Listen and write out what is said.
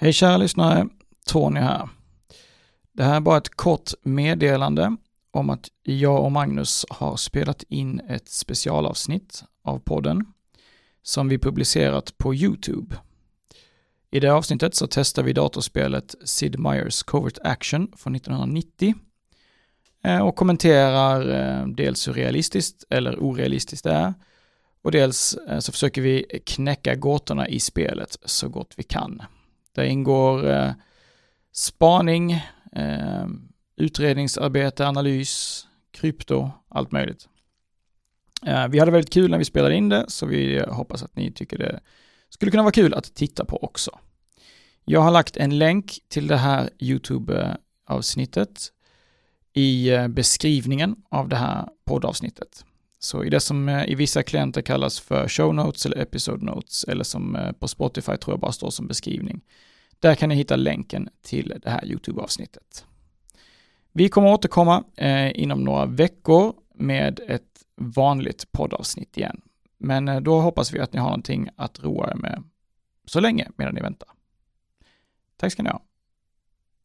Hej kära lyssnare, Tony här. Det här är bara ett kort meddelande om att jag och Magnus har spelat in ett specialavsnitt av podden som vi publicerat på YouTube. I det avsnittet så testar vi datorspelet Sid Meier's Covert Action från 1990 eh, och kommenterar eh, dels hur realistiskt eller orealistiskt det är och dels eh, så försöker vi knäcka gåtorna i spelet så gott vi kan. Där ingår eh, spaning, eh, utredningsarbete, analys, krypto, allt möjligt. Eh, vi hade väldigt kul när vi spelade in det, så vi hoppas att ni tycker det skulle kunna vara kul att titta på också. Jag har lagt en länk till det här YouTube-avsnittet i eh, beskrivningen av det här poddavsnittet. Så i det som eh, i vissa klienter kallas för show notes eller episode notes eller som eh, på Spotify tror jag bara står som beskrivning. Där kan ni hitta länken till det här YouTube-avsnittet. Vi kommer återkomma eh, inom några veckor med ett vanligt poddavsnitt igen. Men eh, då hoppas vi att ni har någonting att roa er med så länge medan ni väntar. Tack ska ni ha.